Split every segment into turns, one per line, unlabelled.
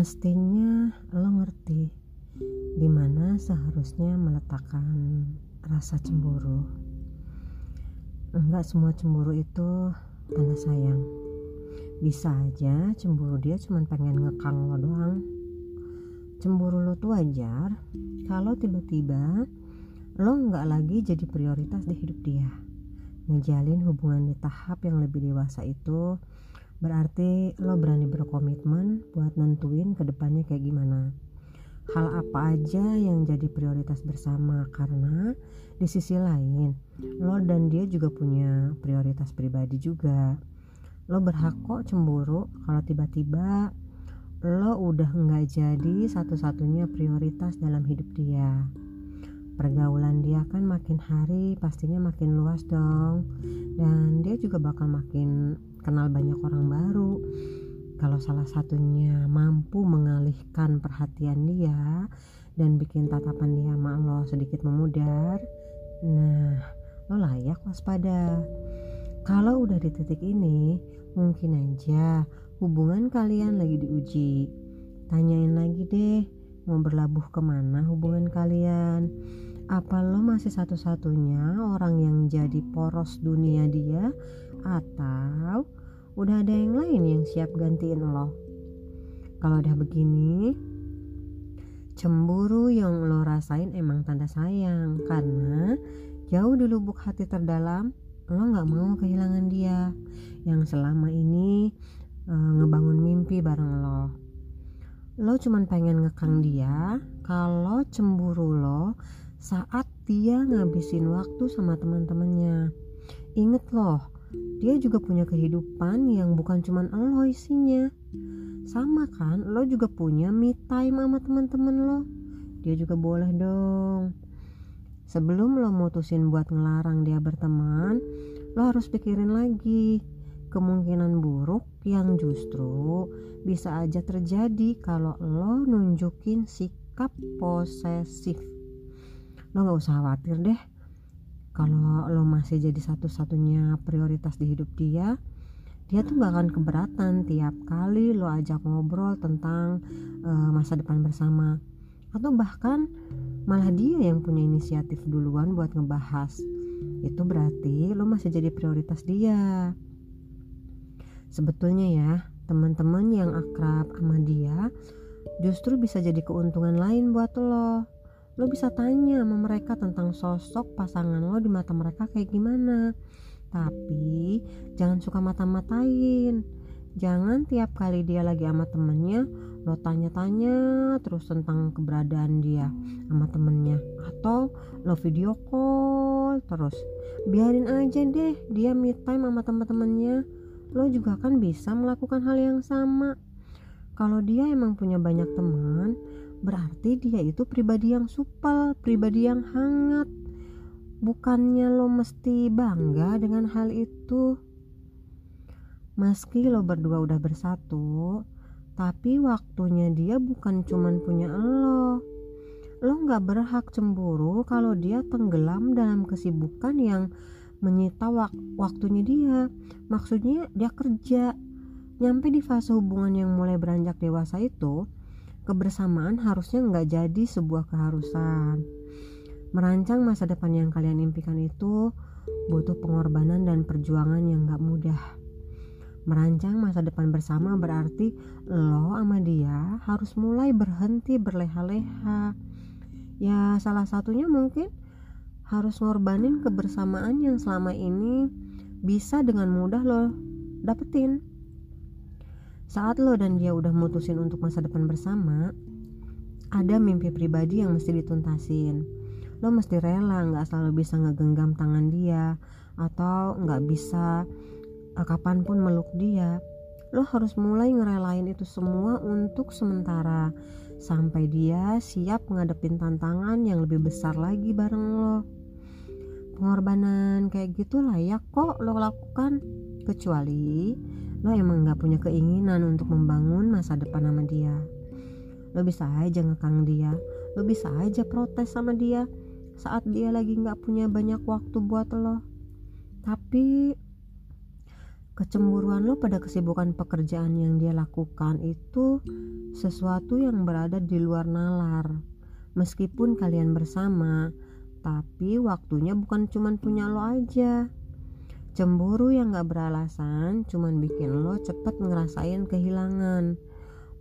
Mestinya lo ngerti di mana seharusnya meletakkan rasa cemburu. Enggak semua cemburu itu tanda sayang. Bisa aja cemburu dia cuma pengen ngekang lo doang. Cemburu lo tuh wajar kalau tiba-tiba lo nggak lagi jadi prioritas di hidup dia. Ngejalin hubungan di tahap yang lebih dewasa itu berarti lo berani berkomitmen buat nentuin ke depannya kayak gimana? Hal apa aja yang jadi prioritas bersama? Karena di sisi lain lo dan dia juga punya prioritas pribadi juga. Lo berhak kok cemburu kalau tiba-tiba lo udah nggak jadi satu-satunya prioritas dalam hidup dia pergaulan dia kan makin hari pastinya makin luas dong. Dan dia juga bakal makin kenal banyak orang baru. Kalau salah satunya mampu mengalihkan perhatian dia dan bikin tatapan dia sama lo sedikit memudar nah lo layak waspada. Kalau udah di titik ini mungkin aja hubungan kalian lagi diuji. Tanyain lagi deh mau berlabuh ke mana hubungan kalian apa lo masih satu-satunya orang yang jadi poros dunia dia? Atau udah ada yang lain yang siap gantiin lo? Kalau udah begini cemburu yang lo rasain emang tanda sayang. Karena jauh di lubuk hati terdalam lo nggak mau kehilangan dia. Yang selama ini e, ngebangun mimpi bareng lo. Lo cuman pengen ngekang dia. Kalau cemburu lo saat dia ngabisin waktu sama teman-temannya. Ingat loh, dia juga punya kehidupan yang bukan cuman lo isinya. Sama kan, lo juga punya me time sama teman-teman lo. Dia juga boleh dong. Sebelum lo mutusin buat ngelarang dia berteman, lo harus pikirin lagi kemungkinan buruk yang justru bisa aja terjadi kalau lo nunjukin sikap posesif lo nggak usah khawatir deh. Kalau lo masih jadi satu-satunya prioritas di hidup dia dia tuh gak akan keberatan tiap kali lo ajak ngobrol tentang uh, masa depan bersama. Atau bahkan malah dia yang punya inisiatif duluan buat ngebahas. Itu berarti lo masih jadi prioritas dia. Sebetulnya ya teman-teman yang akrab sama dia justru bisa jadi keuntungan lain buat lo lo bisa tanya sama mereka tentang sosok pasangan lo di mata mereka kayak gimana. Tapi jangan suka mata-matain. Jangan tiap kali dia lagi sama temennya lo tanya-tanya terus tentang keberadaan dia sama temennya. Atau lo video call terus. Biarin aja deh dia meet time sama teman-temannya lo juga kan bisa melakukan hal yang sama. Kalau dia emang punya banyak teman berarti dia itu pribadi yang supel, pribadi yang hangat. Bukannya lo mesti bangga dengan hal itu. Meski lo berdua udah bersatu, tapi waktunya dia bukan cuman punya lo. Lo gak berhak cemburu kalau dia tenggelam dalam kesibukan yang menyita wak waktunya dia. Maksudnya dia kerja. Nyampe di fase hubungan yang mulai beranjak dewasa itu, kebersamaan harusnya nggak jadi sebuah keharusan. Merancang masa depan yang kalian impikan itu butuh pengorbanan dan perjuangan yang nggak mudah. Merancang masa depan bersama berarti lo sama dia harus mulai berhenti berleha-leha. Ya salah satunya mungkin harus ngorbanin kebersamaan yang selama ini bisa dengan mudah lo dapetin. Saat lo dan dia udah mutusin untuk masa depan bersama, ada mimpi pribadi yang mesti dituntasin. Lo mesti rela nggak selalu bisa ngegenggam tangan dia atau nggak bisa uh, kapan pun meluk dia. Lo harus mulai ngerelain itu semua untuk sementara sampai dia siap ngadepin tantangan yang lebih besar lagi bareng lo. Pengorbanan kayak gitu layak kok lo lakukan kecuali lo emang gak punya keinginan untuk membangun masa depan sama dia lo bisa aja ngekang dia lo bisa aja protes sama dia saat dia lagi gak punya banyak waktu buat lo tapi kecemburuan lo pada kesibukan pekerjaan yang dia lakukan itu sesuatu yang berada di luar nalar. Meskipun kalian bersama, tapi waktunya bukan cuma punya lo aja. Cemburu yang gak beralasan cuman bikin lo cepet ngerasain kehilangan.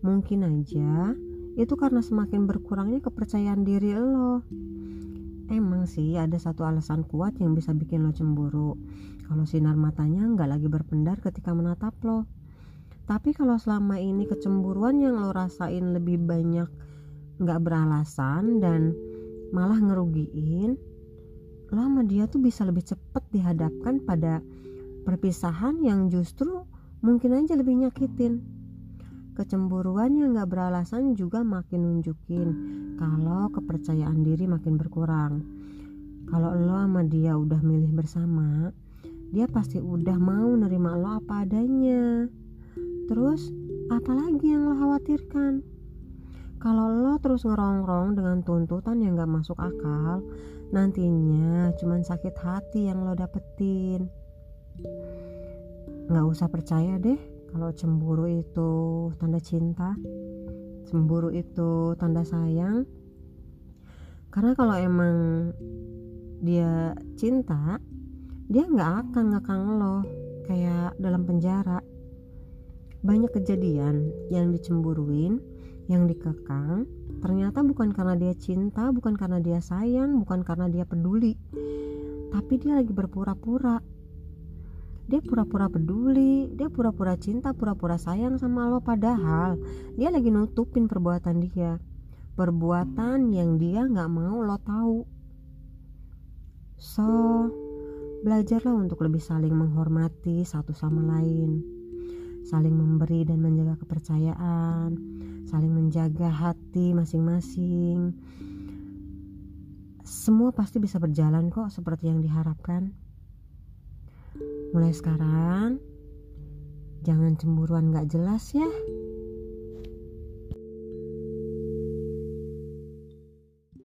Mungkin aja itu karena semakin berkurangnya kepercayaan diri lo. Emang sih ada satu alasan kuat yang bisa bikin lo cemburu kalau sinar matanya nggak lagi berpendar ketika menatap lo. Tapi kalau selama ini kecemburuan yang lo rasain lebih banyak nggak beralasan dan malah ngerugiin, lo sama dia tuh bisa lebih cepat dihadapkan pada perpisahan yang justru mungkin aja lebih nyakitin. Kecemburuan yang gak beralasan juga makin nunjukin kalau kepercayaan diri makin berkurang. Kalau lo sama dia udah milih bersama, dia pasti udah mau nerima lo apa adanya terus apalagi yang lo khawatirkan kalau lo terus ngerongrong dengan tuntutan yang gak masuk akal nantinya cuman sakit hati yang lo dapetin. Gak usah percaya deh kalau cemburu itu tanda cinta cemburu itu tanda sayang. Karena kalau emang dia cinta dia nggak akan ngekang lo kayak dalam penjara. Banyak kejadian yang dicemburuin yang dikekang ternyata bukan karena dia cinta bukan karena dia sayang bukan karena dia peduli. Tapi dia lagi berpura-pura. Dia pura-pura peduli dia pura-pura cinta pura-pura sayang sama lo padahal dia lagi nutupin perbuatan dia. Perbuatan yang dia nggak mau lo tahu. So Belajarlah untuk lebih saling menghormati satu sama lain, saling memberi dan menjaga kepercayaan, saling menjaga hati masing-masing. Semua pasti bisa berjalan kok seperti yang diharapkan. Mulai sekarang, jangan cemburuan gak jelas ya.